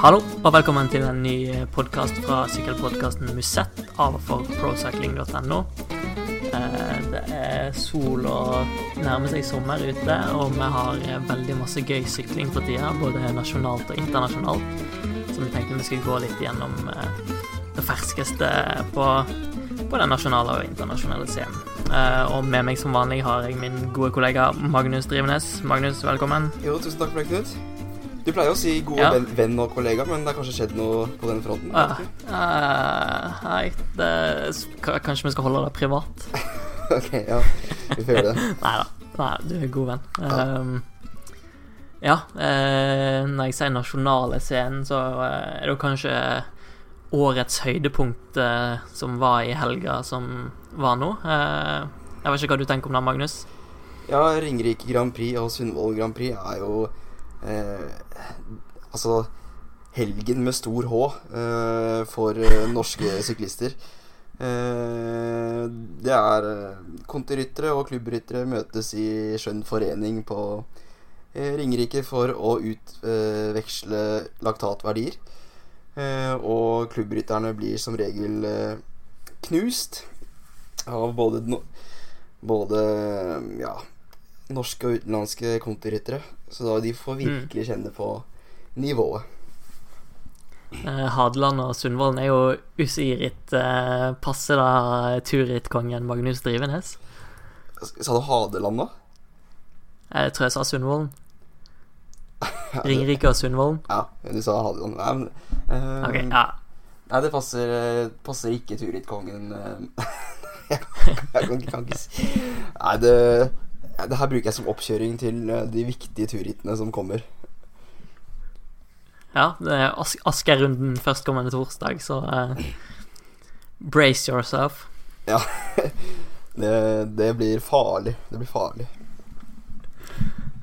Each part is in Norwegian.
Hallo, og velkommen til en ny podkast fra sykkelpodkasten Musett av og for procycling.no. Eh, Det er sol og nærmer seg sommer ute, og vi har veldig masse gøy sykling for tida, både nasjonalt og internasjonalt. Så vi tenkte vi skulle gå litt gjennom eh, det ferskeste på, på den nasjonale og internasjonale scenen. Eh, Og med meg som vanlig har jeg min gode kollega Magnus Drivenes. Magnus, velkommen. Jo, tusen takk for det, Knut. Du pleier å si gode Ja. venn, og kollega, men det har kanskje skjedd noe på den fronten? Nei, det, k- kanskje vi skal holde det privat? ok, ja. Vi får gjøre det. Nei da. Nei, du er god venn. Ja. Um, ja, eh, når jeg sier nasjonale scenen, så eh, er det jo kanskje årets høydepunkt eh, som var i helga, som var nå. Eh, jeg vet ikke hva du tenker om det, Magnus? Ja, Ringerike Grand Prix og Sundvolden Grand Prix er jo eh, Altså helgen med stor H eh, for eh, norske syklister. Eh, det er eh, kontiryttere og klubbryttere møtes i skjønn forening på eh, Ringerike for å utveksle laktatverdier. Og klubbrytterne blir som regel knust av både, både ja, norske og utenlandske kontiryttere. Så da de får virkelig kjenne på nivået. Eh, Hadeland og Sundvolden er jo usiret. Eh, passer da turrittkongen Magnus Drivenes? Sa du Hadeland, da? Jeg tror jeg sa Sundvolden. Ringerike og Sundvolden. Ja, du sa Hadeland. Nei, men, eh, okay, ja. nei det passer, eh, passer ikke turrittkongen. eh. jeg kan, kan ikke si Nei, det, det her bruker jeg som oppkjøring til eh, de viktige turrittene som kommer. Ja, det er As Askerrunden førstkommende torsdag, så uh, brace yourself. Ja. det, det blir farlig. Det blir farlig.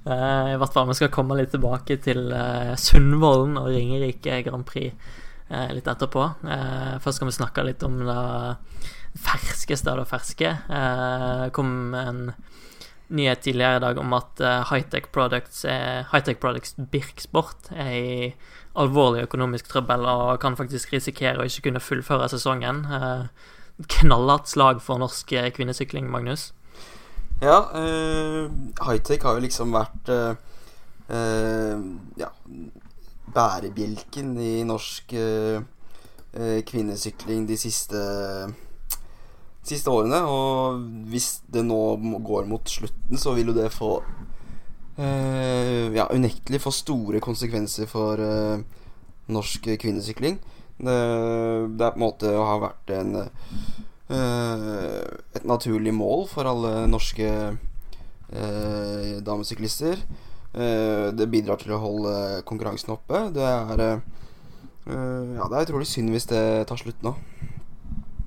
Uh, I hvert fall, vi skal komme litt tilbake til uh, Sundvolden og Ringerike Grand Prix uh, litt etterpå. Uh, først skal vi snakke litt om det ferskeste av det ferske. Uh, kom en nyhet tidligere i dag om at eh, Hightech Products, high Products Birksport er i alvorlig økonomisk trøbbel og kan faktisk risikere å ikke kunne fullføre sesongen. Eh, knallhardt slag for norsk eh, kvinnesykling, Magnus. Ja, eh, hightech har jo liksom vært eh, eh, ja, bærebjelken i norsk eh, eh, kvinnesykling de siste, siste årene. Og hvis det nå går mot slutten, så vil jo det få eh, ja, unektelig få store konsekvenser for eh, norsk kvinnesykling. Det, det er på en måte å ha vært en eh, et naturlig mål for alle norske eh, damesyklister. Eh, det bidrar til å holde konkurransen oppe. Det er eh, Ja, det er utrolig synd hvis det tar slutt nå.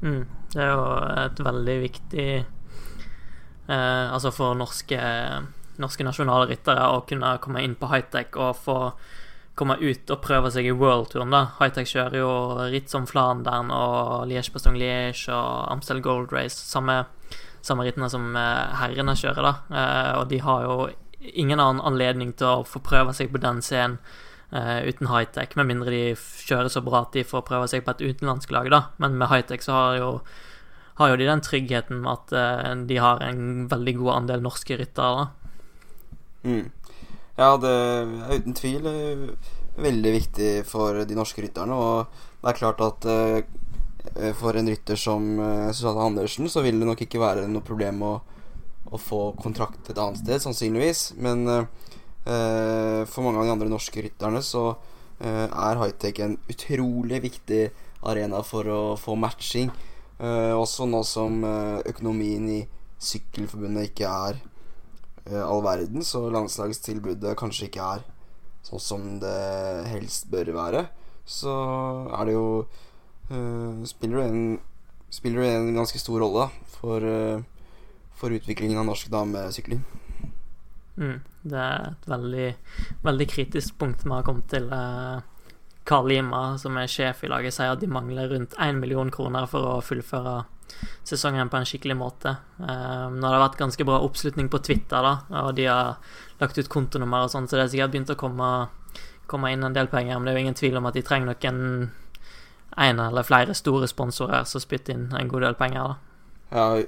Mm, det er jo et veldig viktig eh, Altså for norske, norske nasjonale ryttere å kunne komme inn på hightech og få komme ut og prøve seg i worldtouren. da Hightech kjører jo ritt som Flandern og Liège-Bastogne-Liège og Amstel Gold Race. Samme, samme rittene som eh, herrene kjører, da. Eh, og de har jo ingen annen anledning til å få prøve seg på den scenen eh, uten hightech, med mindre de kjører så bra at de får prøve seg på et utenlandsk lag, da. Men med high-tech så har jo, har jo de den tryggheten med at uh, de har en veldig god andel norske ryttere, da. Mm. Ja, det er uten tvil eh, veldig viktig for de norske rytterne. Og det er klart at uh, for en rytter som Susanne Andersen, så vil det nok ikke være noe problem å, å få kontrakt et annet sted, sannsynligvis. Men eh, for mange av de andre norske rytterne så eh, er hightech en utrolig viktig arena for å få matching. Eh, også nå som eh, økonomien i Sykkelforbundet ikke er eh, all verden, så landslagstilbudet kanskje ikke er sånn som det helst bør være, så er det jo eh, Spiller det en Spiller det en ganske stor rolle for, eh, for utviklingen av norsk damesykling. Mm, det er et veldig, veldig kritisk punkt vi har kommet til. Carl Karl Lima, som er sjef i laget, sier at de mangler rundt 1 million kroner for å fullføre sesongen på en skikkelig måte. Eh, nå har det vært ganske bra oppslutning på Twitter, da, og de har lagt ut kontonummer og sånn, så det er sikkert begynt å komme, komme inn en del penger. Men det er jo ingen tvil om at de trenger nok en en eller flere store sponsorer som spytter inn en god del penger. da. Ja,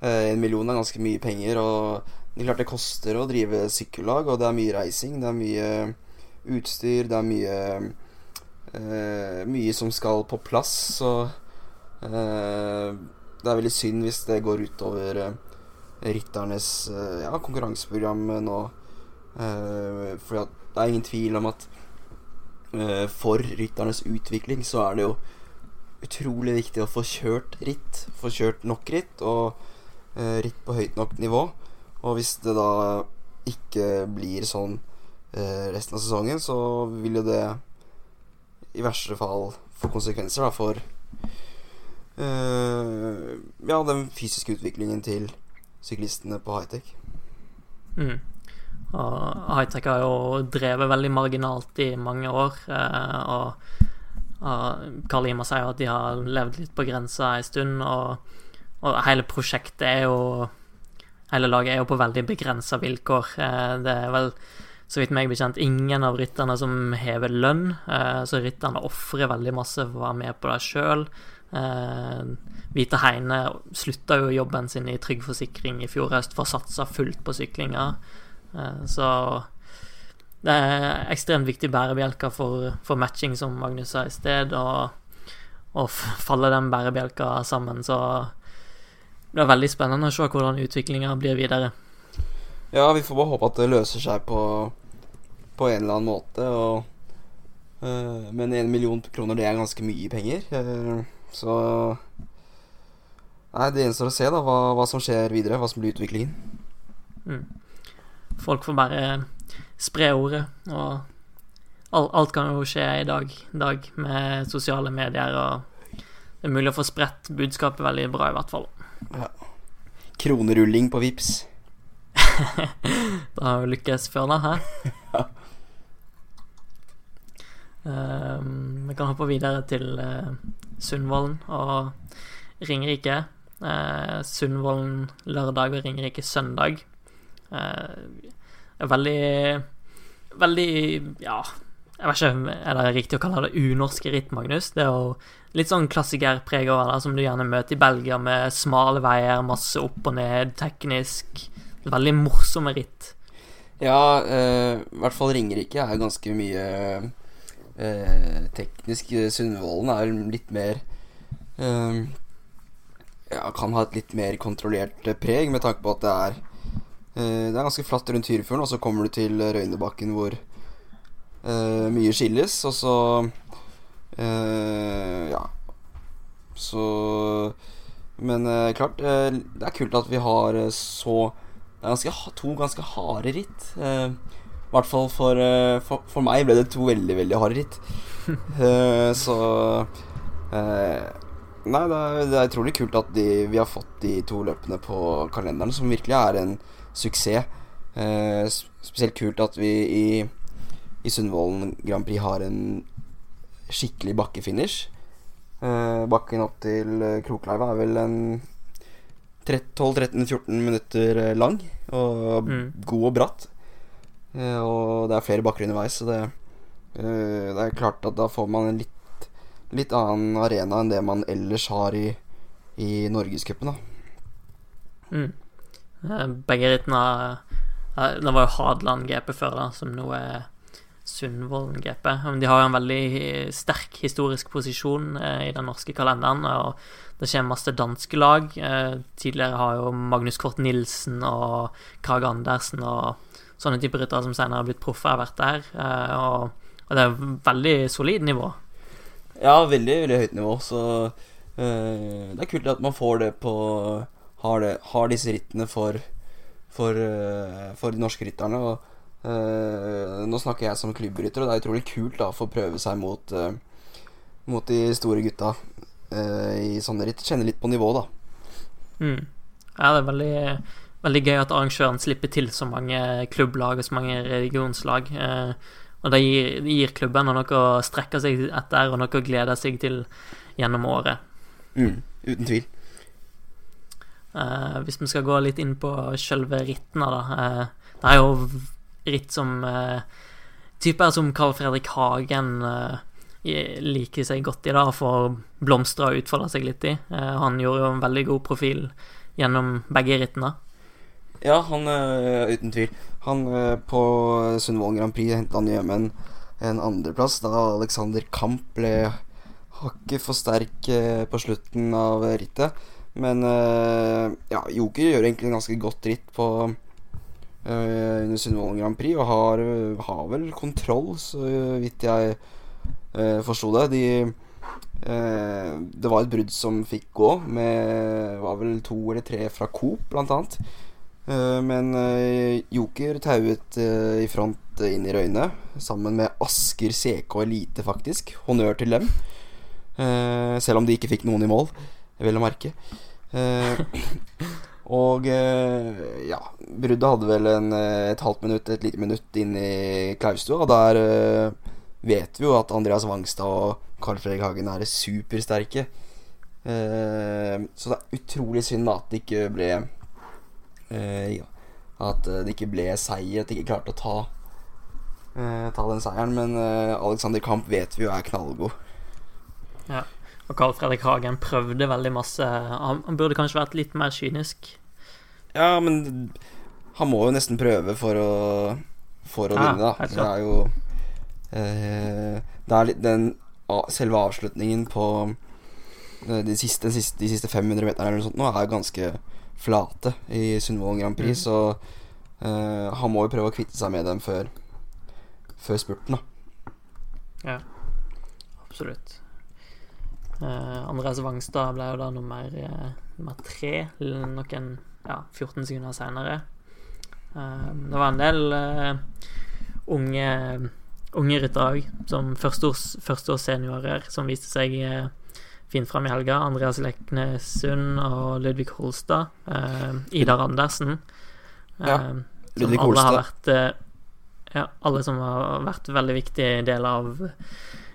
eh, en million er ganske mye penger, og det er klart det koster å drive sykkellag, og det er mye reising, det er mye utstyr, det er mye eh, Mye som skal på plass, så eh, det er veldig synd hvis det går utover eh, rytternes eh, ja, konkurranseprogram nå. Eh, for det er ingen tvil om at eh, for rytternes utvikling så er det jo utrolig viktig å få kjørt ritt. Få kjørt nok ritt, og eh, ritt på høyt nok nivå. Og hvis det da ikke blir sånn eh, resten av sesongen, så vil jo det i verste fall få konsekvenser da for eh, ja, den fysiske utviklingen til syklistene på high-tech. Mm. Og high-tech har jo drevet veldig marginalt i mange år. Eh, og, Carl Ima sier at de har levd litt på grensa en stund. Og, og hele prosjektet er jo Hele laget er jo på veldig begrensa vilkår. Eh, det er vel, så vidt meg bekjent, ingen av rytterne som hever lønn. Eh, så rytterne ofrer veldig masse for å være med på det sjøl. Eh, Vita Heine slutta jo jobben sin i Trygg Forsikring i fjor høst for å satse fullt på syklinga. Så det er ekstremt viktig bærebjelker for, for matching, som Magnus sa i sted. Og, og faller den bærebjelka sammen, så det er veldig spennende å se hvordan utviklinga blir videre. Ja, vi får bare håpe at det løser seg på, på en eller annen måte. Og, øh, men en million kroner, det er ganske mye penger. Øh, så Nei, det gjenstår å se da hva, hva, som skjer videre. Hva som blir utviklingen. Mm. Folk får bare spre ordet, og alt, alt kan jo skje i dag, dag med sosiale medier. Og det er mulig å få spredt budskapet veldig bra, i hvert fall. Ja. Kronerulling på VIPS da har vi lykkes da. Hæ? ja. Um, vi kan hoppe videre til uh, Sundvolden og Ringerike. Uh, Sundvolden lørdag og Ringerike søndag. Uh, veldig Veldig Ja, jeg vet ikke er det riktig å kalle det unorske ritt, Magnus. Det er jo litt sånn klassikerpreg over det, som du gjerne møter i Belgia, med smale veier, masse opp og ned, teknisk. Veldig morsomme ritt. Ja, eh, i hvert fall Ringerike er ganske mye eh, teknisk. Sundvolden er litt mer eh, Ja, kan ha et litt mer kontrollert preg, med tanke på at det er eh, Det er ganske flatt rundt Tyrifjorden, og så kommer du til Røynebakken hvor eh, mye skilles, og så uh, Ja. Så Men klart, det er kult at vi har så ganske, to ganske harde ritt. Uh, I hvert fall for, uh, for, for, meg ble det to veldig, veldig harde ritt. Uh, så Nei, det er, det er, utrolig kult at de, vi har fått de to løpene på kalenderen, som virkelig er en suksess. spesielt kult at vi i, i Sundvolden Grand Prix har en skikkelig bakkefinish. bakken opp til Krokleiva er vel en 12-13-14 minutter eh, lang og mm. god og bratt. Eh, og det er flere bakker underveis, så det, eh, det er klart at da får man en litt, litt annen arena enn det man ellers har i, i Norgescupen, da. Mm. Begge rittene Det var jo Hadeland GP før, da, som nå er Sundvolden GP. De har jo en veldig sterk historisk posisjon i den norske kalenderen. Og det skjer masse danske lag. Eh, tidligere har jo Magnus Kort Nilsen og Krag Andersen og sånne typer ryttere som senere har blitt proffer, vært der. Eh, og, det er veldig solid nivå. Ja, veldig, veldig høyt nivå. Så eh, det er kult at man får det på Har, det, har disse rittene for, for, eh, for de norske rytterne. Og Uh, nå snakker jeg som klubbrytter, og det er utrolig kult da å få prøve seg mot, uh, mot de store gutta uh, i sånne ritt. Kjenne litt på nivået, da. Mm. Ja, det er veldig, veldig gøy at arrangøren slipper til så mange klubblag og så mange regionslag. Og det gir, det gir klubbene noe å strekke seg etter og noe å glede seg til gjennom året. Mm, uten tvil. Hvis vi skal gå litt inn på selve rittene, da. det er jo ritt som typer som Carl Fredrik Hagen uh, liker seg godt i, da, får blomstre og utfolde seg litt i. Uh, han gjorde jo en veldig god profil gjennom begge rittene. Ja, han uten tvil. Han på Sundvolden Grand Prix henta han hjem en, en andreplass da Alexander Kamp ble hakket for sterk på slutten av rittet. Men ja, Joker gjør egentlig en ganske godt ritt på under Sundvolden Grand Prix, og har, har, vel kontroll, så vidt jeg uh, forsto det. De, uh, det var et brudd som fikk gå, med var vel to eller tre fra Coop, blant annet. Uh, men Joker tauet i front inn i Røyne, sammen med Asker CK Elite, faktisk. Honnør til dem. selv om de ikke fikk noen i mål, vel å merke. Og eh, ja, bruddet hadde vel en, eh, et halvt minutt, et lite minutt inn i klaustua. Og der uh, vet vi jo at Andreas Wangstad og Carl Fredrik Hagen er supersterke. Så det er utrolig synd at det ikke ble At det ikke ble seier, at de ikke klarte å ta, ta den seieren. Men Alexander Kamp vet vi jo er knallgod. Ja. Og Carl Fredrik Hagen prøvde veldig masse. Han, burde kanskje vært litt mer kynisk. Ja, men han må jo nesten prøve for å For å ja, vinne, da. Det er jo eh, Det er litt den selve avslutningen på eh, de siste, de siste, de siste 500 meterne eller noe sånt nå er ganske flate i Sundvolden Grand Prix, mm. så eh, han må jo prøve å kvitte seg med dem før, før spurten, da. Ja, absolutt. Uh, Andreas Wangstad ble jo da nummer, uh, nummer tre noen ja, 14 sekunder seinere. Uh, det var en del unge, unge ryttere òg, som førsteårs, førsteårs seniorer, som viste seg fint fram i helga. Andreas Leknesund og Ludvig Holstad. Idar Andersen. ja, Ludvig Holstad. Vært, ja, alle som har vært veldig viktige deler av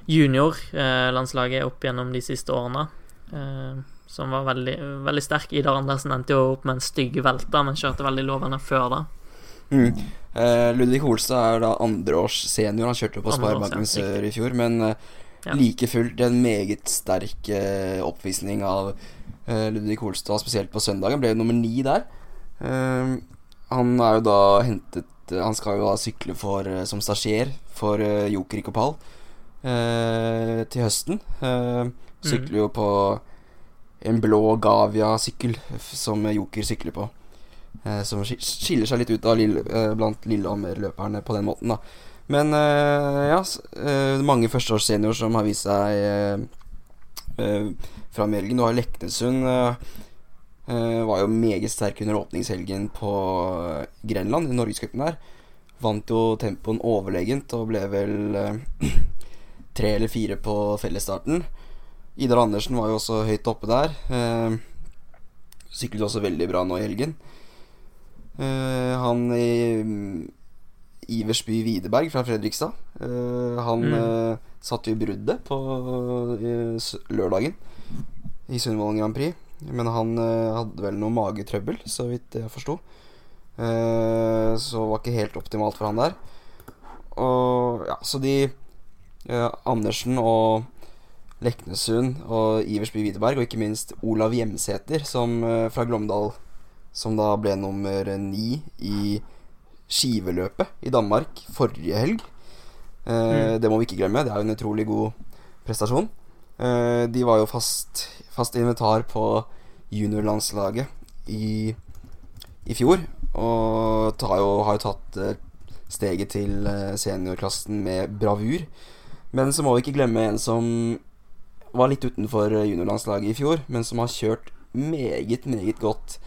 juniorlandslaget opp gjennom de siste årene. Eh, som var veldig, veldig sterk. Idar Andersen endte jo opp med en stygg velte, men kjørte veldig lovende før da. Mm. Eh, Ludvig Holstad er da andreårs senior. Han kjørte på Sparebanken Sør i fjor, men eh, ja. like fullt en meget sterk eh, oppvisning av eh, Ludvig Holstad, spesielt på søndagen. Ble nummer ni der. Han er jo da hentet Han skal jo da sykle for, som stasjer for Joker i Kopal eh, til høsten. Eh, sykler mm. jo på en blå Gavia-sykkel som Joker sykler på. Eh, som skiller seg litt ut av Lille, eh, blant Lillehammer-løperne på den måten, da. Men eh, ja, eh, mange førsteårsseniorer som har vist seg fra. Du har Leknesund. var jo meget sterk under åpningshelgen på Grenland, i Norgescupen der. Vant jo tempoen overlegent og ble vel tre eller fire på fellesstarten. Idar Andersen var jo også høyt oppe der. Eh, syklet også veldig bra nå i helgen. Eh, han i mm, Iversby Widerberg fra Fredrikstad. Eh, han mm. satt jo i bruddet på lørdagen i Sundvolden Grand Prix. Men han hadde vel noe magetrøbbel, så vidt jeg forsto. Eh, så var ikke helt optimalt for han der. Og ja, så de eh, Andersen og Leknesund og Iversby Widerberg, og ikke minst Olav Hjemsæter som, eh, fra Glåmdal, som da ble nummer ni i skiveløpet i Danmark forrige helg. Eh, mm. Det må vi ikke glemme. Det er jo en utrolig god prestasjon. Eh, de var jo fast, fast inventar på juniorlandslaget i, i fjor, og jo, har jo tatt eh, steget til eh, seniorklassen med bravur. Men så må vi ikke glemme en som var litt utenfor juniorlandslaget i fjor, men som har kjørt meget, meget godt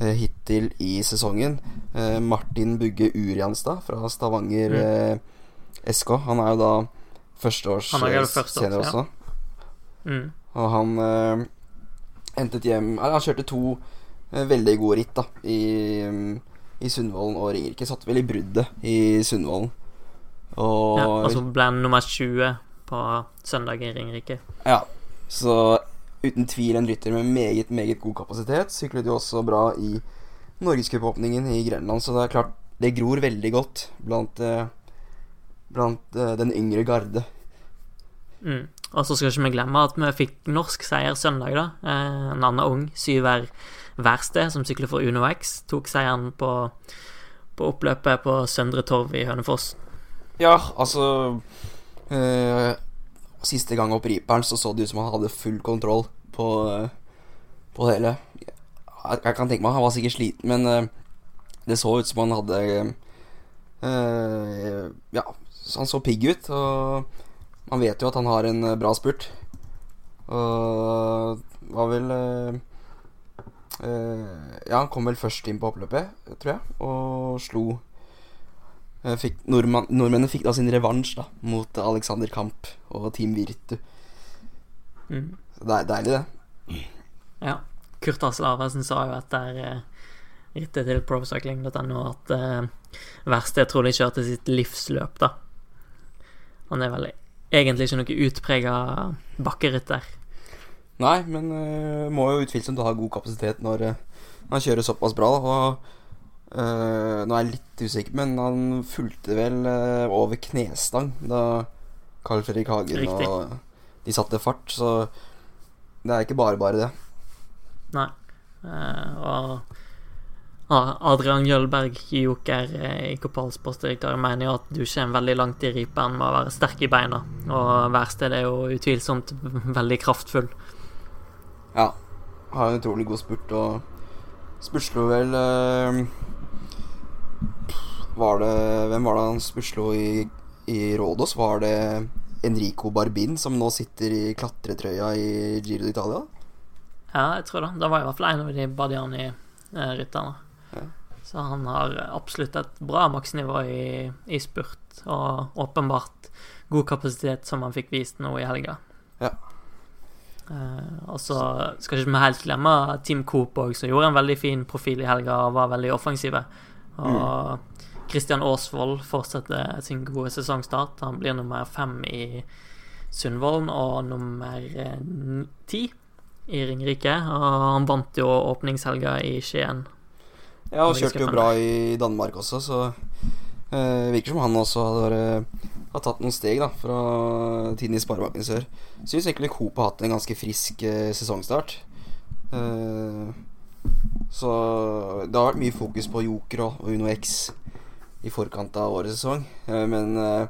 eh, hittil i sesongen. Eh, Martin Bugge Urianstad fra Stavanger mm. eh, SK. Han er jo da førsteårs senior også. Ja. Mm. Og han eh, hentet hjem Han kjørte to eh, veldig gode ritt da i, i Sundvolden og Ringerike. Satt vel i bruddet i Sundvolden. Og, ja, og så ble han nummer 20 på søndag i Ringerike. Ja, så uten tvil en rytter med meget, meget god kapasitet. Syklet jo også bra i Norgescupåpningen i Grenland, så det er klart det gror veldig godt blant, eh, blant eh, den yngre garde. Mm. Og så skal ikke vi glemme at vi fikk norsk seier søndag, da. Eh, en annen ung, Syver Værsted, som sykler for Uno X, tok seieren på, på oppløpet på Søndre Torv i Hønefoss. Ja, altså øh, Siste gang opp Riperen så så det ut som han hadde full kontroll på, øh, på det hele. Jeg, jeg kan tenke meg Han var sikkert sliten, men øh, det så ut som han hadde Ja, han så pigg ut. Og man vet jo at han har en bra spurt. Og var vel Ja, han kom vel først inn på oppløpet, tror jeg, og slo fikk, nordmann, Nordmennene fikk da sin revansj da mot Alexander Kamp og Team Virtu. Mm. Så det er deilig, det. Ja. Kurt Asle Arvesen sa jo etter der rittet til procycling.no at eh, tror trolig kjørte sitt livsløp, da. Han er vel egentlig ikke noe utprega bakkerytter. Nei, men uh, må jo utvilsomt ha god kapasitet når eh, han kjører såpass bra. Da. Og eh, nå er jeg litt usikker, men han fulgte vel uh, over knestang da Carl Fredrik Hagen Riktig. og de satte fart. Så det er ikke bare bare det. Nei. Uh, og Adrian Jølberg, joker i Kopal mener jo at du kommer veldig langt i ripen med å være sterk i beina. Og verkstedet er jo utvilsomt veldig kraftfull. Ja. Har en utrolig god spurt, og spurtslo vel Var det Hvem var det han spurtslo i, i Rådås? Var det Enrico Barbin, som nå sitter i klatretrøya i Giro d'Italia? Ja, jeg tror det. Det var i hvert fall en av de Bardiani-rytterne. Ja. Så han har absolutt et bra maksnivå i, i spurt, og åpenbart god kapasitet, som han fikk vist nå i helga. Ja. Eh, og så skal ikke vi helt glemme Team Coop òg, som gjorde en veldig fin profil i helga og var veldig offensive. Og Christian Aasvold fortsetter sin gode sesongstart. Han blir nummer fem i Sundvolden og nummer eh, ti i Ringerike. Og han vant jo åpningshelga i Skien. Ja, og kjørte jo bra i Danmark også, så eh, virker som han også har, har tatt noen steg da fra tiden i Sparebanken Sør. Syns egentlig Coop har hatt en ganske frisk eh, sesongstart. Eh, så det har vært mye fokus på Joker og, og Uno X i forkant av årets sesong, eh, men eh,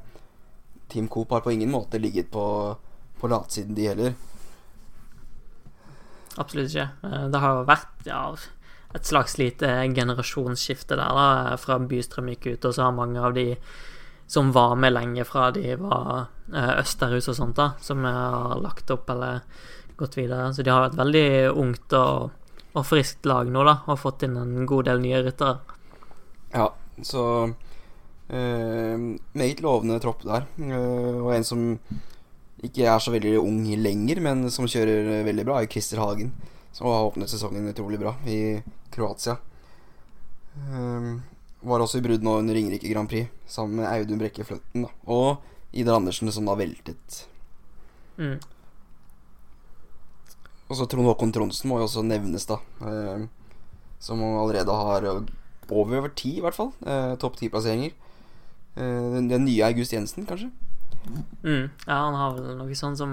Team Coop har på ingen måte ligget på, på latsiden, de heller. Absolutt ikke. Eh, Det har vært ja, et slags lite generasjonsskifte der, da, fra Bystrøm gikk ut, og så har mange av de som var med lenge fra de var Østerhus og sånt, da, som har lagt opp eller gått videre. Så de har vært veldig ungt og, og friskt lag nå, da, og fått inn en god del nye ryttere. Ja, så eh, Meget lovende tropp der. Eh, og en som ikke er så veldig ung lenger, men som kjører veldig bra, er Christer Hagen. Som har åpnet sesongen utrolig bra i Kroatia. Eh, var også i brudd nå under Ringerike Grand Prix sammen med Audun Brekke Fløtten. Da. Og Idar Andersen, som da veltet. Mm. Og så Trond Håkon Tronsen må jo også nevnes, da. Eh, som allerede har over over ti, i hvert fall. Eh, Topp ti-plasseringer. Eh, den, den nye August Jensen, kanskje? Mm. Ja, han har vel noe sånn som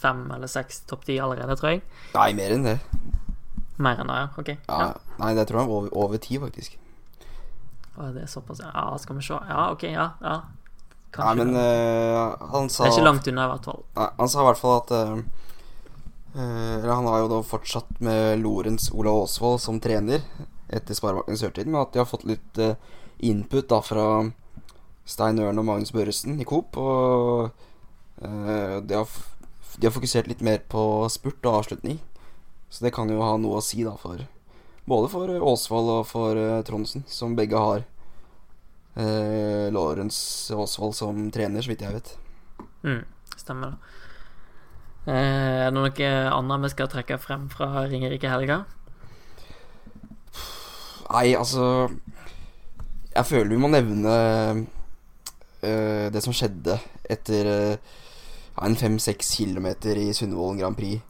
fem eller seks topp ti allerede, tror jeg. Nei, mer enn det. Mer enn det, ja. Ok. Ja, Nei, det tror jeg er over, over ti, faktisk. Å, det er såpass, ja. ja. Skal vi se. Ja, ok, ja. ja. Nei, men eh, han sa Det er ikke langt unna, i hvert fall. Nei, han sa i hvert fall at uh, uh, han har jo da fortsatt med Lorentz Ola Aasvold som trener etter Sparebanken Sørtid, men at de har fått litt eh, input da fra Stein Ørn og Magnus Børresen i Coop. Og eh, de, har, de har fokusert litt mer på spurt og avslutning. Så det kan jo ha noe å si, da, for både for Åsvold og for eh, Trondsen, som begge har eh, Lorentz Aasvold som trener, så vidt jeg vet. Mm, stemmer. Eh, er det noe annet vi skal trekke frem fra Ringerike helga? Nei, altså Jeg føler vi må nevne uh, det som skjedde etter uh, en fem-seks kilometer i Sundvolden Grand Prix.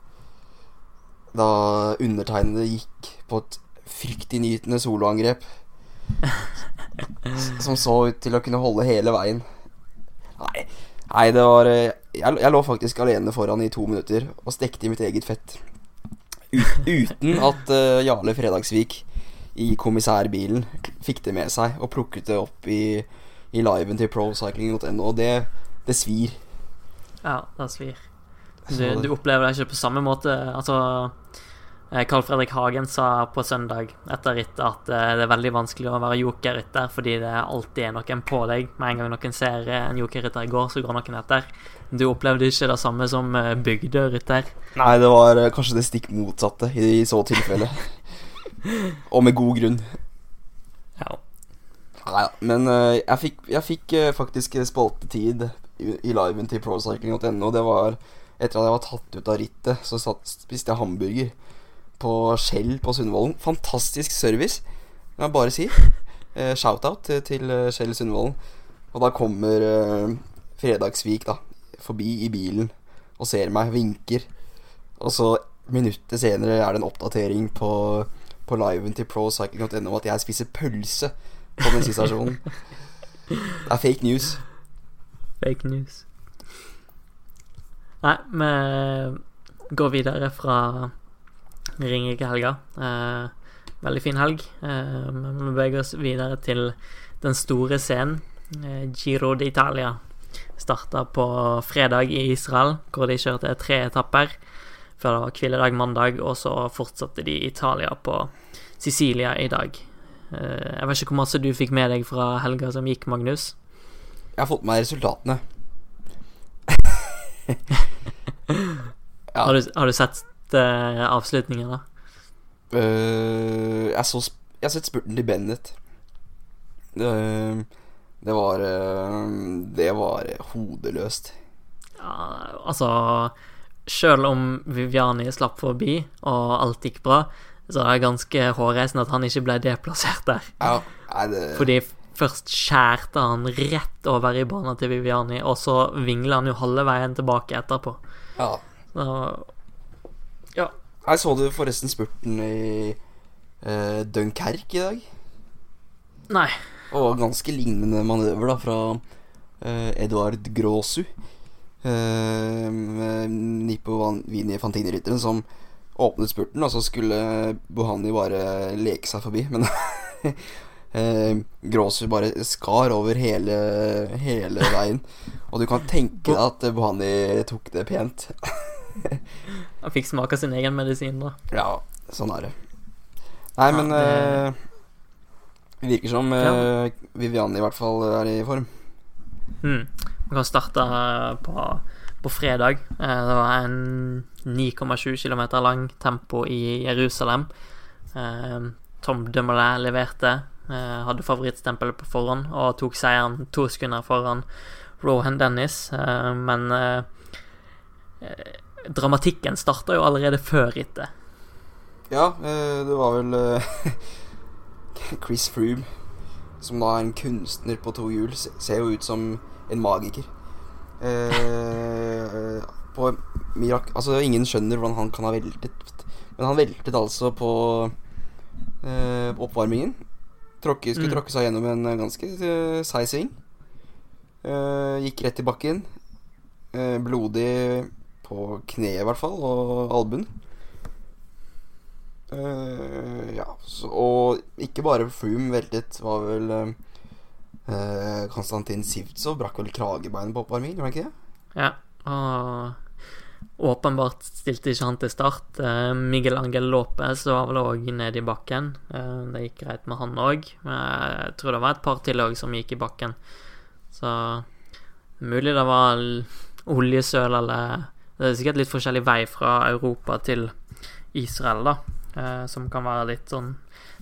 Da undertegnede gikk på et fryktinngytende soloangrep. som så ut til å kunne holde hele veien. Nei, det var eh, jeg, jeg lå faktisk alene foran i to minutter og stekte i mitt eget fett. U uten at uh, Jarle Fredagsvik i kommissærbilen fikk det med seg og plukket det opp i, i liven til procycling.no, og det, det svir. Ja, det svir. Du, du opplever det ikke på samme måte Altså Eh, Carl Fredrik Hagen sa på søndag etter rittet at eh, det er veldig vanskelig å være jokerrytter fordi det alltid er noen på deg. Med en gang noen ser eh, en jokerrytter i går, så går noen etter. Du opplevde ikke det samme som bygderytter? Nei, det var kanskje det stikk motsatte i så tilfelle. Og med god grunn. Ja. Nei, men jeg fikk, jeg fikk faktisk spaltetid i, i liven til procycling.no. Det var etter at jeg var tatt ut av rittet, så satt, spiste jeg hamburger på Skjell på Sundvolden. Fantastisk service, kan jeg bare si. Eh, Shout-out til, til eh, Skjell Sundvolden. Og da kommer eh, Fredagsvik da forbi i bilen og ser meg, vinker. Og så minuttet senere er det en oppdatering på, på liven til procycling.no at jeg spiser pølse på bensinstasjonen. det er fake news. Fake news. Nei, vi går videre fra vi ringer ikke helga. Eh, veldig fin helg. Eh, men vi beveger oss videre til den store scenen. Eh, Giro d'Italia starta på fredag i Israel, hvor de kjørte tre etapper. Før det var hviledag mandag, og så fortsatte de Italia på Sicilia i dag. Eh, jeg vet ikke hvor masse du fikk med deg fra helga som gikk, Magnus? Jeg har fått med meg resultatene. ja. har, du, har, du, sett uh, avslutningen, da? Uh, jeg, så, jeg har sett spurten til Bennett. Uh, det var Det var hodeløst. Ja, altså Sjøl om Viviani slapp forbi, og alt gikk bra, så er det ganske hårreisende at han ikke ble deplassert der. Ja, det... Fordi først skjærte han rett over i banen til Viviani, og så vingla han jo halve veien tilbake etterpå. Ja. Så ja. Jeg så du forresten spurten i uh, Dunkerque i dag. Nei. Og ganske lignende manøver da fra uh, Eduard Gråsu. Uh, Nippo Vini Fantini-rytteren som åpnet spurten, og så skulle Bohani bare leke seg forbi. Men uh, Gråsu bare skar over hele, hele veien. Og du kan tenke deg at Bohani tok det pent. Han fikk smake sin egen medisin, da. Ja, sånn er det. Nei, men det... uh, virker som uh, Viviani i hvert fall er i form. Mm. Vi kan starte på, på fredag. Uh, det var en 9,7 km lang tempo i Jerusalem. Tom Dumoulin leverte. hadde favorittstempelet på forhånd og tok seieren to sekunder foran Rohan Dennis, men dramatikken starta jo allerede før rittet. Ja, eh, det var vel eh, Chris Froome, som da er en kunstner på to hjul, ser jo ut som en magiker. Eh, på mirak Altså, ingen skjønner hvordan han kan ha veltet, men han veltet altså på oppvarmingen. Tråkke, skulle mm. tråkke seg gjennom en ganske seig sving. gikk rett i bakken. blodig på kneet, i hvert fall, og albuen. Uh, ja, så, og ikke bare Froome veltet, var vel uh, Konstantin Sivtsov brakk vel kragebeinet på oppvarming, gjorde han ikke det? Ja, og åpenbart stilte ikke han til start. Uh, Miguel Angel Lopez var vel òg nede i bakken. Uh, det gikk greit med han òg. Jeg tror det var et par til òg som gikk i bakken. Så mulig det var oljesøl eller det er sikkert litt forskjellig vei fra Europa til Israel, da. Eh, som kan være litt sånn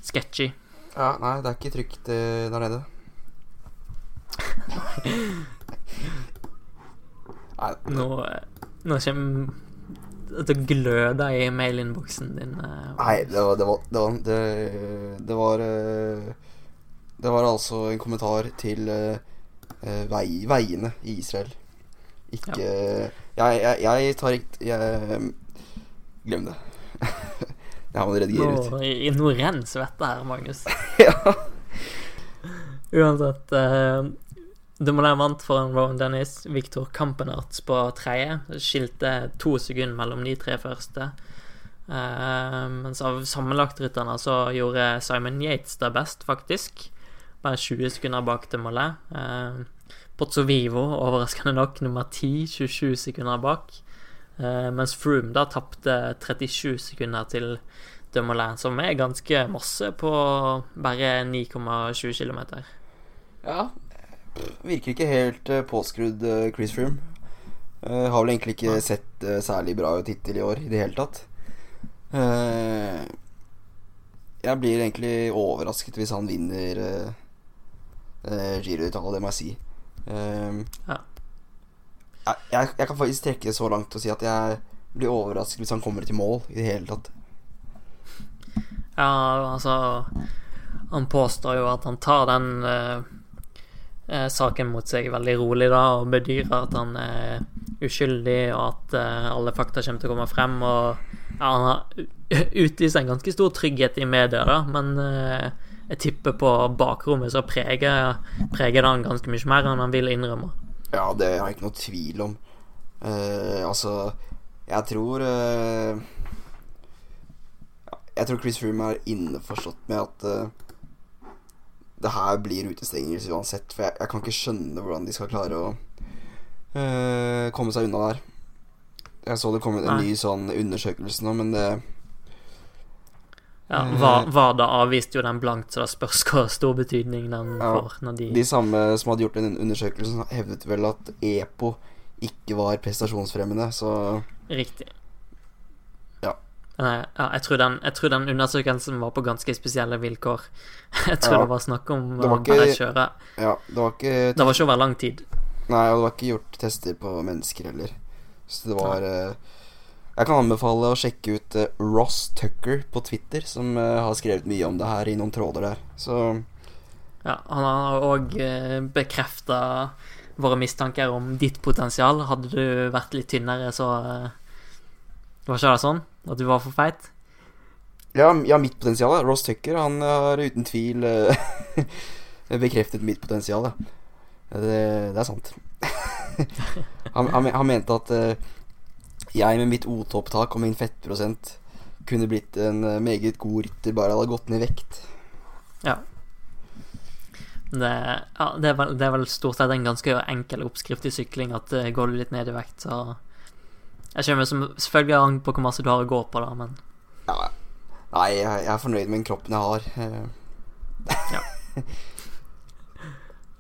sketchy. Ja, nei, det er ikke trygt eh, der nede. Nå, nå kommer det gløder i mailinnboksen din. Eh. Nei, det var det var, det var, det, var, eh, det var altså en kommentar til uh, vei, veiene i Israel. Ikke ja. jeg, jeg, jeg, tar ikke Glem det. jeg må redigere ut. Nå, nå renner svetta her, Magnus. ja. Uansett uh, Dumoulin vant foran Rowan Dennis. Victor Kampenerts på tredje. Skilte to sekunder mellom de tre første. Uh, mens av sammenlagtrytterne så gjorde Simon Yates det best, faktisk. Bare 20 sekunder bak Dumoulin. Uh, Pozzo Vivo, overraskende nok, nummer 10, 27 sekunder bak. Uh, mens Froome da tapte 37 sekunder til Dumoulin, som er ganske masse på bare 9,7 km. Ja, virker ikke helt uh, påskrudd, uh, Chris Froome. Uh, har vel egentlig ikke sett særlig bra ut hittil i år i det hele tatt. jeg blir egentlig overrasket hvis han vinner Giro d'Italia, det må jeg si. ja. jeg, jeg, jeg, kan faktisk trekke det så langt og si at jeg blir overrasket hvis han kommer til mål i det hele tatt. Ja, altså Han påstår jo at han tar den eh, saken mot seg veldig rolig da, og bedyrer at han er uskyldig, og at eh, alle fakta kommer til å komme frem. Og ja, han har utlyst en ganske stor trygghet i media, da, men eh, jeg tipper på bakrommet så preger, preger det han ganske mye mer enn han vil innrømme. Ja, det har jeg ikke noe tvil om. Uh, altså, jeg tror uh, Jeg tror Chris Froome er innforstått med at uh, det her blir utestengelse uansett. For jeg, jeg, kan ikke skjønne hvordan de skal klare å øh, komme seg unna der. Jeg så det kom en ny sånn undersøkelse nå, men det ja, eh, avviste jo den blankt, så det spørs hva stor betydning den ja, får. De De samme som hadde gjort den undersøkelsen, hevdet vel at EPO ikke var prestasjonsfremmende, så Riktig. Nei, ja, jeg, tror den, jeg, tror den, undersøkelsen var på ganske spesielle vilkår. Jeg tror ja, det var snakk om å bare kjøre. Ja, det var ikke Det var ikke over lang tid. Nei, og det var ikke gjort tester på mennesker heller. Så det var uh, Jeg kan anbefale å sjekke ut uh, Ross Tucker på Twitter, som har skrevet mye om det her i noen tråder der. Så Ja, han har òg bekrefta våre mistanker om ditt potensial. Hadde du vært litt tynnere, så Var ikke det sånn? At du var for feit? Ja, ja mitt potensial. Ross Tucker han har uten tvil uh, bekreftet mitt potensial. Det, det, er sant. han, han, han, mente at uh, jeg med mitt O-topptak og min fettprosent kunne blitt en uh, meget god rytter bare hadde gått ned i vekt. Ja. Det, ja, det, er vel, det, er vel, stort sett en ganske enkel oppskrift i sykling at går du litt ned i vekt, så jeg kommer som, selvfølgelig an på hvor masse du har å gå på, da, men ja, Nei, jeg, jeg, er fornøyd med den kroppen jeg har. Eh. ja.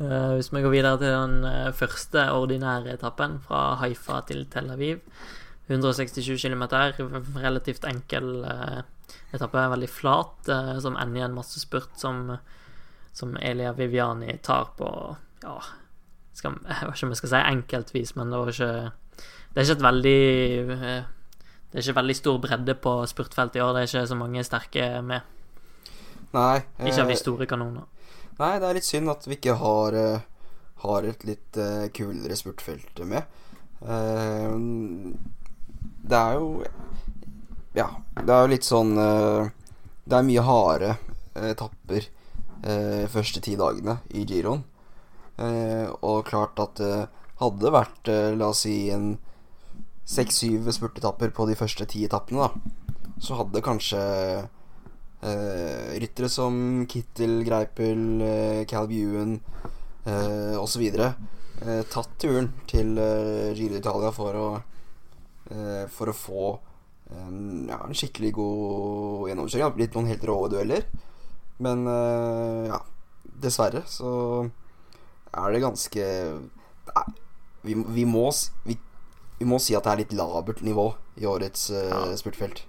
Uh, hvis vi går videre til den uh, første ordinære etappen, fra Haifa til Tel Aviv. 167 km, relativt enkel uh, etappe, veldig flat, som ender i en massespurt som, som Elia Viviani tar på Ja, skal, jeg vet ikke om jeg skal si enkeltvis, men det var ikke det er ikke et veldig eh, Det er ikke veldig stor bredde på spurtfeltet i år. Det er ikke så mange sterke med. Nei. Ikke av de eh, store kanoner. Nei, det er litt synd at vi ikke har, uh, har et litt kulere spurtfelt med. Det er jo Ja, det er jo litt sånn Det er mye harde etapper første ti dagene i giroen. og klart at det hadde vært, la oss si, en seks-syv spurtetapper på de første ti etappene, da, så hadde kanskje eh, ryttere som Kittel, Greipel, eh, Calb Ewan eh, osv. Eh, tatt turen til eh, Giro d'Italia for å eh, For å få en, ja, en skikkelig god gjennomkjøring. Blitt noen helt rå dueller. Men eh, ja, dessverre så er det ganske Nei, vi, vi må vi vi må si at det er litt labert nivå i årets uh, ja. spurtfelt.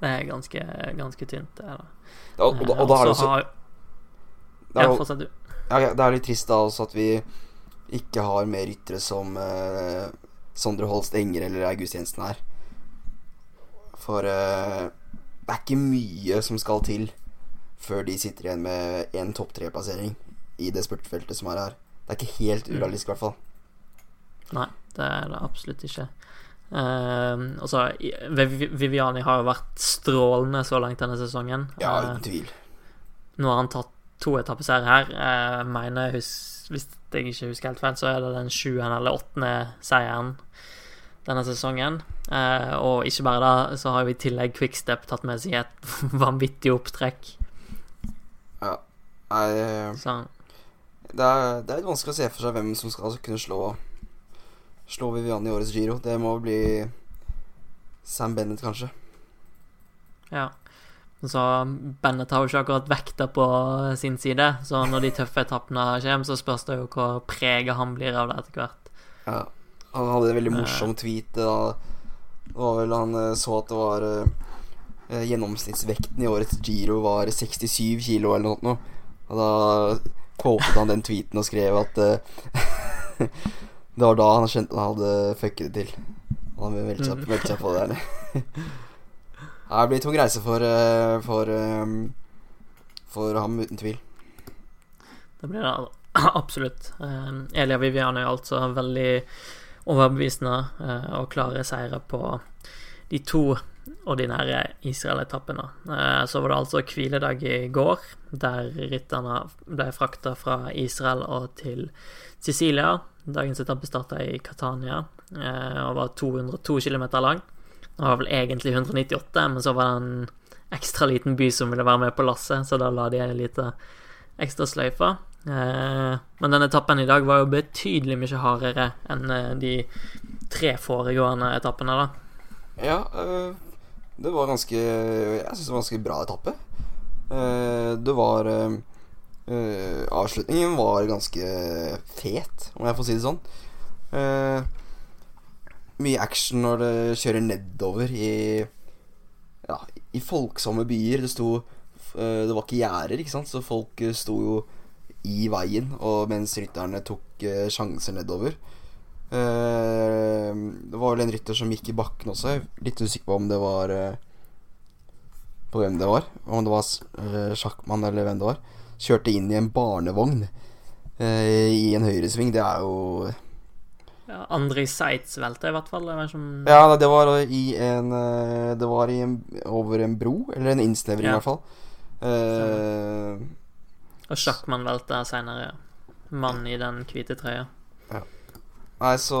Det er ganske, ganske tynt, det. Da. Ja, og, og, og, da er det også har... Ja, fortsett du. Ja, det er litt trist da også at vi ikke har mer ryttere som uh, Sondre Holst Enger eller August Jensen her. For uh, det er ikke mye som skal til før de sitter igjen med en topp tre-plassering i det spurtfeltet som er her. Det er ikke helt mm. urealistisk, i hvert fall. Nei, det er det absolutt ikke. Uh, også, Viviani har jo vært strålende så langt denne sesongen. Ja, uten tvil. Nå har han tatt to etappeseier her. Jeg mener, hvis jeg ikke husker helt feil, så er det den sjuende eller åttende seieren denne sesongen. Eh, og ikke bare da, så har vi i tillegg Quickstep tatt med seg et vanvittig opptrekk. Ja. Nei. Det er, det er litt vanskelig å se for seg hvem som skal kunne slå Slå Vivianne i årets Giro. Det må bli Sam Bennett, kanskje. Ja. Så Bennett har jo ikke akkurat vekta på sin side, så når de tøffe etappene kommer, så spørs det jo hvor preget han blir av det etter hvert. Ja. Han hadde en veldig morsom tweet da. Det var vel han eh, så at det var uh, Gjennomsnittsvekten i årets Giro var 67 kilo eller noe. Og da quotet han den tweeten og skrev at uh, Det var da han skjønte han hadde fucket det til. Han hadde meldt seg, meldt seg på det det blir tung reise for, for, for ham, uten tvil. Det blir det absolutt. Elia Viviane er altså veldig overbevisende eh, og klare seire på de to ordinære Israel-etappene. Eh, så var det altså hviledag i går, der rytterne ble frakta fra Israel og til Sicilia. Dagens etappe starta i Catania eh, og var 202 km lang. Det var vel egentlig 198, men så var det en ekstra liten by som ville være med på lasset, så da la de ei lita ekstra sløyfe. Eh, men denne etappen i dag var jo betydelig mye hardere enn eh, de tre foregående etappene, da. Ja, det var ganske Jeg syns det var en ganske bra etappe. Det var Avslutningen var ganske fet, om jeg får si det sånn. Mye action når det kjører nedover i Ja, i folksomme byer. Det sto Det var ikke gjerder, ikke sant, så folk sto jo i veien, og mens rytterne tok uh, sjanser nedover. Uh, det var vel en rytter som gikk i bakken også. Litt usikker på om det var uh, På hvem det var. Om det var uh, sjakkmann eller hvem det var. Kjørte inn i en barnevogn i en høyresving. Det er jo ja, André Seitz velte i hvert fall. Som... Ja, det var i en Det var i en, over en bro, eller en innsnevring ja. i hvert fall. Eh, og sjakkmann velta seinere. Mann i den hvite trøya. Ja. Nei, så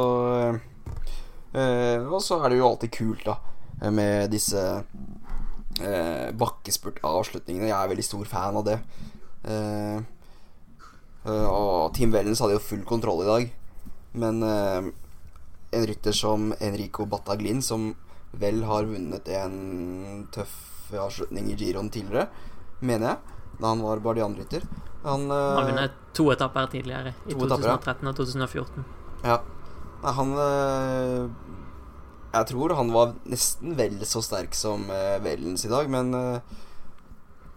eh, Og så er det jo alltid kult, da, med disse øh, bakkespurtavslutningene. Jeg er veldig stor fan av det. Uh, uh, og Team Wellens hadde jo full kontroll i dag. Men uh, en rytter som Enrico Battaglin, som vel har vunnet en tøff avslutning i Giron tidligere, mener jeg da han var Bardian-rytter. Han, han vunnet to etapper tidligere, i 2013 og 2014. Ja. Han Jeg tror han var nesten vel så sterk som Vellens i dag, men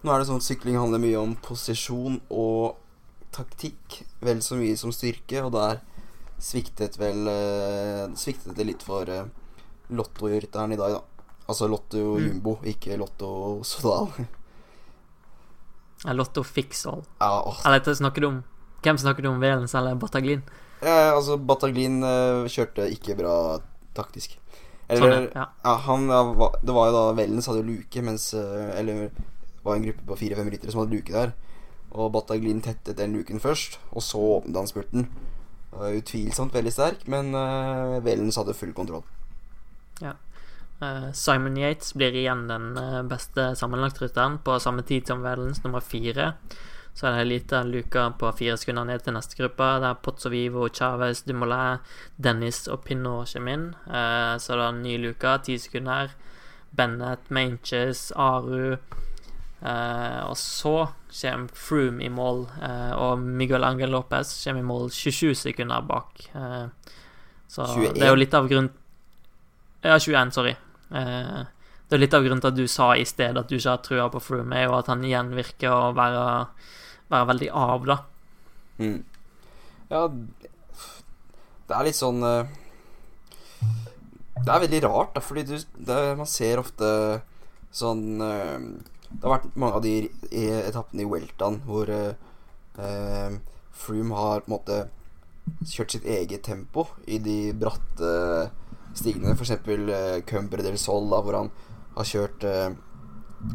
nå er det sånn at sykling handler mye om posisjon og taktikk, vel så mye som styrke, og der sviktet vel Sviktet det litt for Lotto-rytteren i dag, da. Altså Lotto mm. Jumbo, ikke Lotto Sodal. Lotto Fixall. Ja, eller snakker du om Hvem snakker du om, Velens eller Bataglin? Ja, altså, Bataglin uh, kjørte ikke bra taktisk. Eller, sånn, ja. ja han, Det var jo da Velens hadde luke, mens Eller var en gruppe på fire-fem ryttere som hadde luke der. Og Bataglin tettet den luken først, og så åpnet han spurten. Utvilsomt veldig sterk, men uh, Velens hadde full kontroll. Ja. Uh, Simon Yates blir igjen den eh, beste sammenlagtrytteren på samme tid som Vellens nummer fire. Så er det en liten luke på fire sekunder ned til neste gruppe. Det er Pozzovivo, Chávez, Dumoulin, Dennis og Pinot kommer inn. Eh, så det en ny luke, ti sekunder. Bennett, Manches, Aru. Og så kommer Froome i mål, og Miguel Angel Lopez kommer i mål 27 sekunder bak. så 21. det er jo litt av grunnen Ja, 21, sorry. Eh, det er litt av grunnen til at du sa i sted at du ikke har trua på Froome, er jo at han igjen virker å være, være veldig av, da. Mm. Ja, det er litt sånn eh, Det er veldig rart, da, fordi du det, Man ser ofte sånn eh, Det har vært mange av de etappene i Weltan hvor eh, Froome har på en måte kjørt sitt eget tempo i de bratte stigene. F.eks. Eh, Cumbre del Sol, da, hvor han har kjørt eh,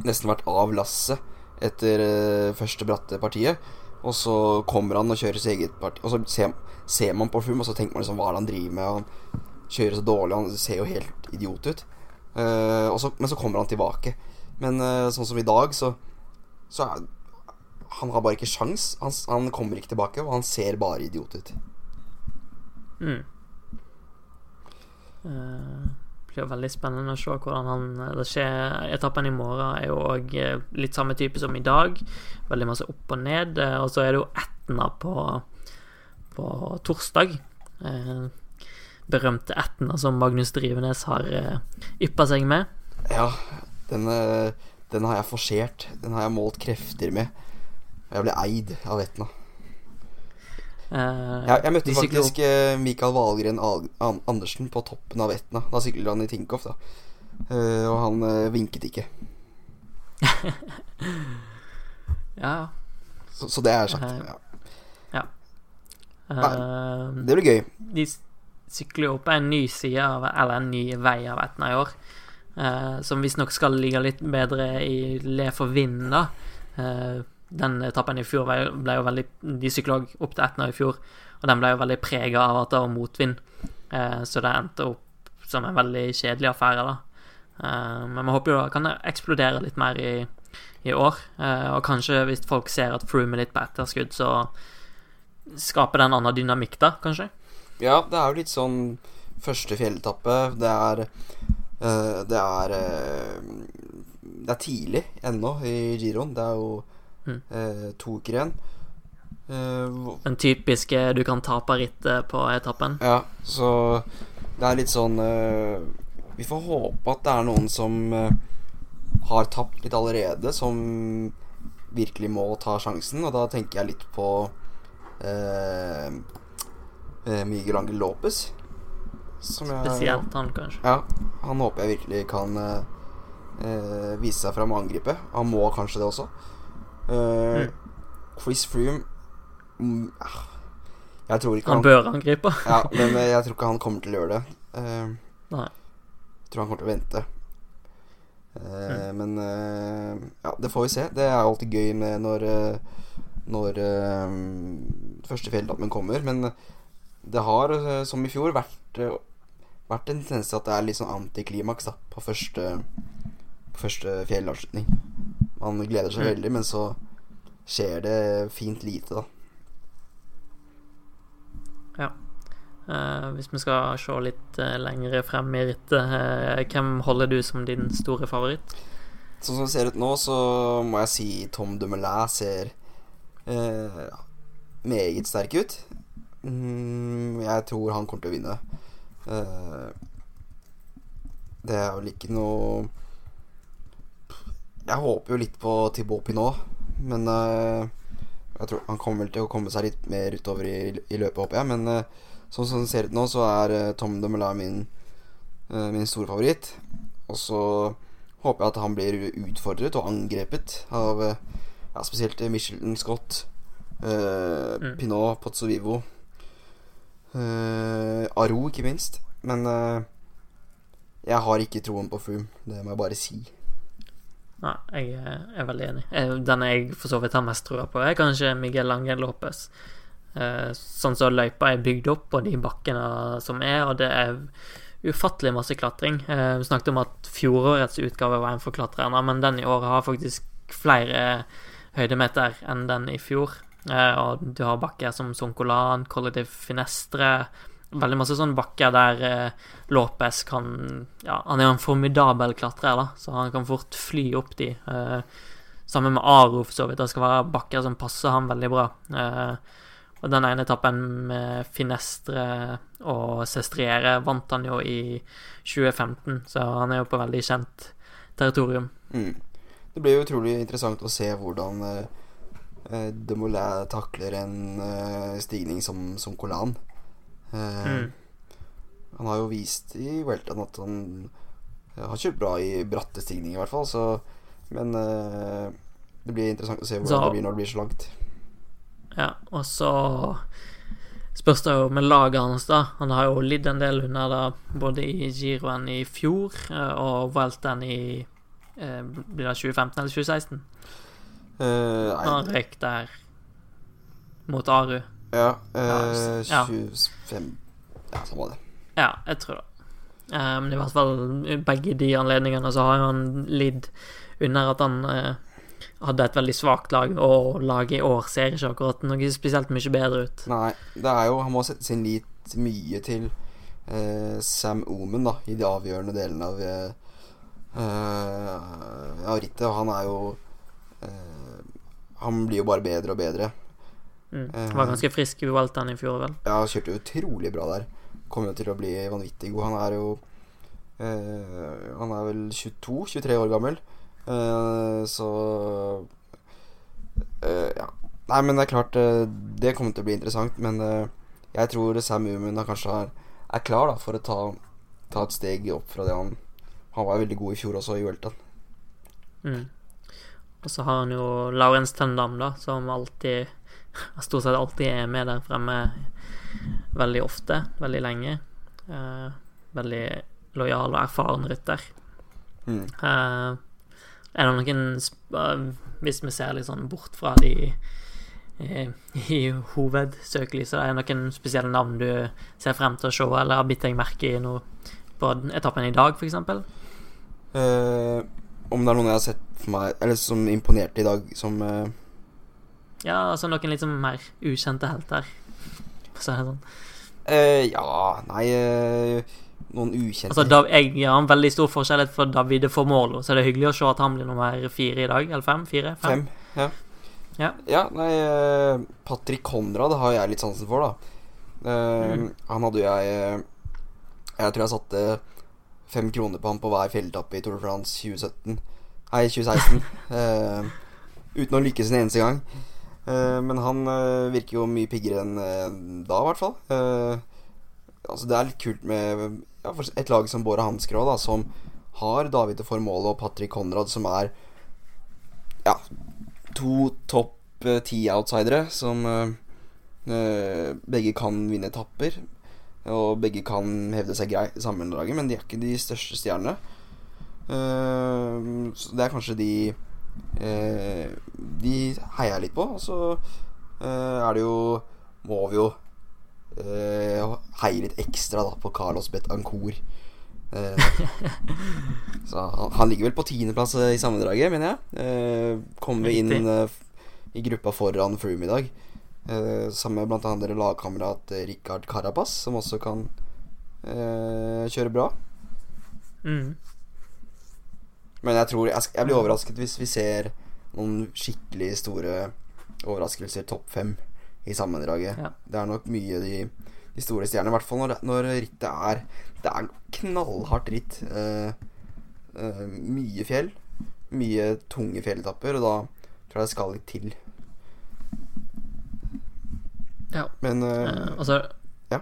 Nesten vært av lasset etter eh, første bratte partiet. Og så kommer han og kjører sitt eget parti. Og så ser, ser man på Froome, og så tenker man liksom hva er det han driver med? Han kjører så dårlig, han ser jo helt idiot ut. Eh, så, men så kommer han tilbake. Men eh, sånn som i dag, så, så er Han har bare ikke sjans. Han, han kommer ikke tilbake, og han ser bare idiot ut. Mm. Uh, blir veldig spennende å se hvordan han det skjer. Etappen i morgen er jo òg litt samme type som i dag. Veldig masse opp og ned. eh, Og så er det jo Etna på, på torsdag. Uh, berømte Etna som Magnus Drivenes har uh, yppa seg med. Ja, den, eh, den har jeg forsert. Den har jeg målt krefter med. Jeg ble eid av Etna. Uh, Jeg, jeg møtte faktisk uh, Mikael Valgren Andersen på toppen av Etna. Da syklet han i Tinkoff, da. Uh, og han eh, vinket ikke. Ja. Så, så det er sagt. Eh, Ja. Nei, Det blir gøy. de sykler jo på en ny side av Eller en ny vei av Etna i år. Eh, som visstnok skal ligge litt bedre i le for vind, da. Eh, den etappen i fjor ble, jo veldig De sykla opp til Etna i fjor, og den ble jo veldig prega av at det var motvind. Eh, så det endte opp som en veldig kjedelig affære, da. Eh, men vi håper jo da kan det eksplodere litt mer i, i år. Eh, og kanskje hvis folk ser at Froome er litt på etterskudd, så skaper det en annen dynamikk da, kanskje? Ja, det er jo litt sånn første fjelletappe. Det er Det er eh, Det er tidlig ennå i giroen. Det er jo Mm. eh, to uker igjen. Eh, Den typiske du kan tape rittet på etappen. Ja, så det er litt sånn eh, Vi får håpe at det er noen som eh, har tapt litt allerede, som virkelig må ta sjansen. Og da tenker jeg litt på eh, eh, Miguel Angel Lopez. Spesielt han, kanskje. Ja, han håper jeg virkelig kan eh, eh, vise seg fram og angripe. Han må kanskje det også. Eh, Mm. Chris Froome mm, ah, Jeg tror ikke Han bør angripe. ja, men eh, jeg tror ikke han kommer til å gjøre det. Eh, Nei. jeg tror han kommer til å vente. Mm. Men eh, ja, det får vi se. Det er alltid gøy med når eh, Når eh, første fjelletappen kommer. Men det har, eh, som i fjor, vært, eh, vært en tendens til at det er litt sånn antiklimaks da, på første, på første fjellavslutning. Man gleder seg Mm. veldig, men så skjer det fint lite, da. Eh, hvis vi skal se litt uh, lenger frem i rittet, uh, hvem holder du som din store favoritt? Sånn som det ser ut nå, så må jeg si Tom Dumoulin ser eh, meget sterk ut. Mm, jeg tror han kommer til å vinne. Eh, det er vel ikke noe Jeg håper jo litt på Thibaut Pinot, men eh, jeg tror han kommer vel til å komme seg litt mer utover i, i løpet, håper jeg. Men eh, sånn som det ser ut nå, så er Tom Dumoulin min, min store favoritt. Og så håper jeg at han blir utfordret og angrepet av ja, spesielt Michelin Scott, eh, Mm. Pinot, Pozzovivo, eh, Aro, ikke minst. Men uh, jeg har ikke troen på Froome, det må jeg bare si. Nei, jeg er, veldig enig. Eh, Den jeg for så vidt har mest trua på, er kanskje Miguel Angel Lopez. Uh, sånn som løypa er bygd opp, og de bakkene som er, og det er ufattelig masse klatring. Vi snakket om at fjorårets utgave var en for klatrerne, men den i år har faktisk flere høydemeter enn den i fjor. Eh, og du har bakker som Sonkolan, Collective Finestre Veldig masse sånne bakker der eh, Lopez kan Ja, han er jo en formidabel klatrer, da, så han kan fort fly opp de. Eh, sammen med Aro, for så vidt. Det skal være bakker som passer ham veldig bra. Eh, og den ene etappen med Finestre og Sestriere vant han jo i 2015, så han er jo på veldig kjent territorium. Mm. Det blir jo utrolig interessant å se hvordan eh, Demoulin takler en eh, stigning som, som Colan. Eh, Mm. Han har jo vist i Welton at han eh, har kjørt bra i bratte stigninger, i hvert fall. Så, men uh, det blir interessant å se hvordan Så- det blir når det blir så langt. Ja, og så spørs det jo med laget hans, da. Han har jo lidd en del under det, både i Giroen i fjor eh, og Vueltaen i eh, Blir det 2015 eller 2016? Eh, Han røyk der mot Aru. ja, Uh, Ja. 25 Ja, sånn var det. Ja, jeg tror det. Men i hvert fall begge de anledningene så har han lidd under at han uh, hadde et veldig svakt lag, og laget i år ser ikke akkurat noe spesielt mye bedre ut. Nei, det er jo Han må sette sin lit mye til uh, Sam Omen, da, i de avgjørende delene av eh, av rittet. Han er jo eh, Han blir jo bare bedre og bedre. Mm. Han Var ganske frisk i Waltan i fjor, vel. Ja, han kjørte utrolig bra der. Kommer jo til å bli vanvittig god. Han er jo eh, Han er vel 22-23 år gammel. Eh, så eh, Ja. Nei, men det er klart eh, Det kommer til å bli interessant. Men eh, jeg tror Sam Umun kanskje er, er klar da for å ta, ta et steg opp fra det han Han var veldig god i fjor også, i Welton. Mm. Og så har han jo Laurens Tøndam, da, som alltid Stort sett alltid er med der fremme veldig ofte, veldig lenge. Eh, veldig lojal og erfaren rytter. Mm. Eh, er det noen eh, Hvis vi ser litt sånn bort fra de eh, i hovedsøkelyset, er det noen spesielle navn du ser frem til å se, eller har bitt deg merke i noe på etappen i dag, f.eks.? Eh, om det er noen jeg har sett for meg Eller som imponerte i dag, som uh... Ja, altså noen litt sånn mer ukjente helter. Så er det sånn. Uh, Ja, nei uh, Noen ukjente Altså, da, jeg har en veldig stor forskjell for Davide Formolo, så det er hyggelig å se at han blir nummer fire i dag. Eller fem? Fire? Fem? Fem, ja. Ja. Ja, nei uh, Patrick Konrad har jeg litt sansen for, da. Mm. Han hadde jo jeg Jeg tror jeg satte fem kroner på han på hver fjelletappe i Tour de France 2017 Nei, 2016. uh, uten å lykkes en eneste gang. Uh, men han uh, virker jo mye piggere enn eh, da, i hvert fall. Eh, altså, det er litt kult med ja, et lag som Båre Hansker òg, da, som har David Formål og Patrick Konrad, som er ja, to topp eh, ti-outsidere som eh, eh, begge kan vinne etapper. Og begge kan hevde seg greit i sammendraget, men de er ikke de største stjernene. Uh, så det er kanskje de uh, De heier jeg litt på. Og så uh, er det jo Må vi jo eh, heie litt ekstra da på Carlos Betancourt. Eh, så han, han ligger vel på tiendeplass i sammendraget, mener jeg. kommer kommer inn i gruppa foran Froome i dag. Eh, sammen med blant annet lagkamerat Richard Rikard Carapaz, som også kan eh, kjøre bra. Mm. Men jeg tror jeg, jeg blir overrasket hvis vi ser noen skikkelig store overraskelser topp fem i sammendraget. Ja. Det er nok mye de, de store stjernene, i hvert fall når, når rittet er Det er knallhardt ritt. Eh, eh, mye fjell. Mye tunge fjelletapper, og da tror jeg det skal litt til. Ja. Men uh, altså, Ja.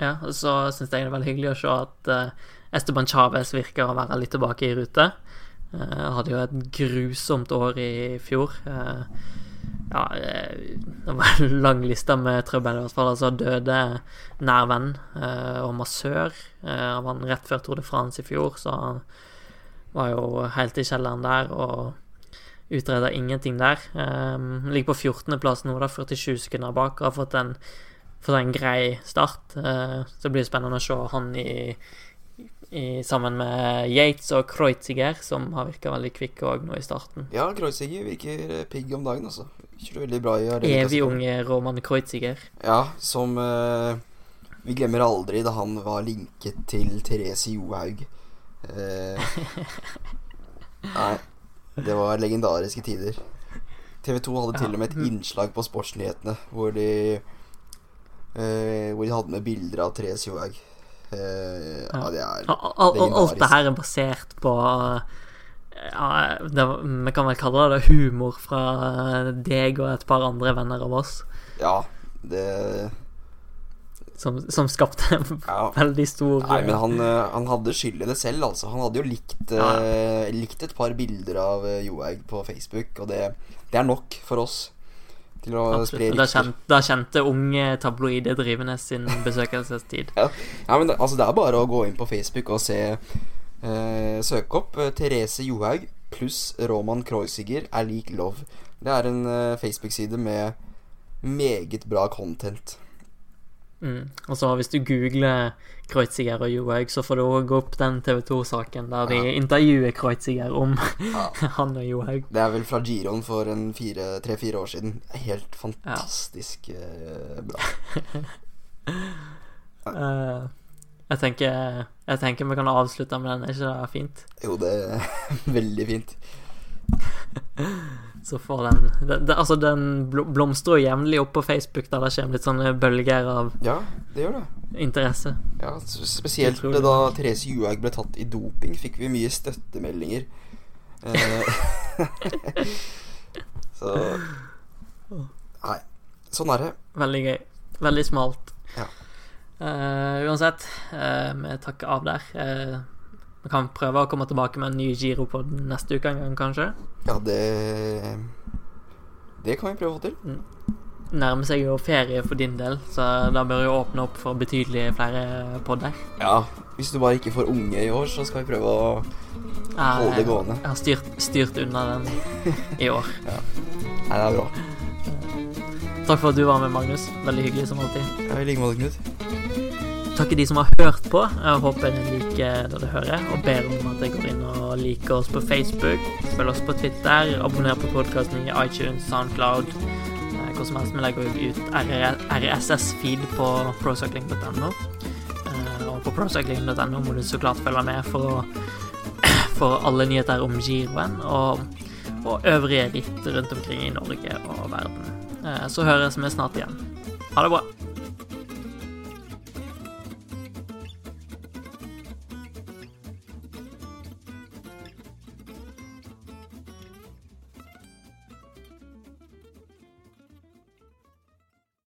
Ja, og så syns jeg det er veldig hyggelig å se at uh, Esteban Chávez virker å være litt tilbake i rute. Uh, hadde jo et grusomt år i fjor. Uh, ja, det var en lang liste med trøbbel, i hvert fall. Altså døde nær venn eh, og massør. Eh, han var rett før Tour de France i fjor, så han var jo helt i kjelleren der og utreda ingenting der. Um, ligger på 14.-plass nå, da, 47 sekunder bak, og har fått en, fått en grei start. Uh, så det blir spennende å se han i, i sammen med Yates og Kreuziger, som har virka veldig kvikke òg nå i starten. ja, Kreuziger virker eh, pigg om dagen, altså. Kjører veldig bra i Arena Evig unge Roman Kreuziger. Ja, som uh, Vi glemmer aldri da han var linket til Therese Johaug. Eh, nei, det var legendariske tider. TV 2 hadde til og med et innslag på Sportsnyhetene hvor de eh, Hvor de hadde med bilder av Therese Johaug. Eh, ja, det er legendarisk. al- Alt det her er basert på ja, det, Vi kan vel kalle det humor fra deg og et par andre venner av oss, Ja, det som, som skapte en Ja. veldig stor Nei, men han, eh, han hadde skyld i det selv, altså. Han hadde jo likt, eh, likt et par bilder av eh, Johaug på Facebook, og det, det er nok for oss til å spre Absolutt. Da, rykter. kjente, da kjente unge tabloide drivende sin besøkelsestid. Ja, ja men det, altså, det er bare å gå inn på Facebook og se uh, Søke opp uh, Therese Johaug pluss Roman Kreuziger er lik love. Det er en eh, Facebook-side med meget bra content. Mm. Og så hvis du googler Kreuziger og Johaug, så får du òg opp den TV 2-saken der de Ja. intervjuer Kreuziger om Ja. han og Johaug. Det er vel fra Giron for tre-fire år siden. Helt fantastisk eh, bra. uh, jeg tenker Jeg tenker vi kan avslutte med den, er ikke det fint? Jo, det er veldig fint. Så får den, den, den Altså, den blomstrer jevnlig opp på Facebook, der det kommer litt sånne bølger av Ja, det gjør det. interesse. Ja, Spesielt da Therese Johaug ble tatt i doping, fikk vi mye støttemeldinger. Eh, så Nei. Sånn er det. Veldig gøy. Veldig smalt. Ja. Uh, uansett, eh, vi takker av der. Eh, vi kan prøve å komme tilbake med en ny Giro på neste uke en gang, kanskje. Ja, det Det kan vi prøve å få til. Nærmer seg jo ferie for din del, så da bør jo åpne opp for betydelig flere podder. Ja, Hvis du bare ikke får unge i år, så skal vi prøve å holde det gående. Jeg har styrt, styrt unna den i år. ja. Nei, det er bra. Takk for at du var med, Magnus. Veldig hyggelig som alltid. Ja, I like måte, Knut. Takker de som har hørt på. Jeg håper dere liker det dere hører, og ber om at dere går inn og liker oss på Facebook. Følg oss på Twitter, abonner på podkasten i iTunes, Soundcloud. Hva som helst. Vi legger ut RSS-feed på procycling.no. Eh, Og på procycling.no må du så klart følge med for for alle nyheter om giroen og, og øvrige ritt rundt omkring i Norge og verden. Eh, Så høres vi snart igjen. Ha det bra.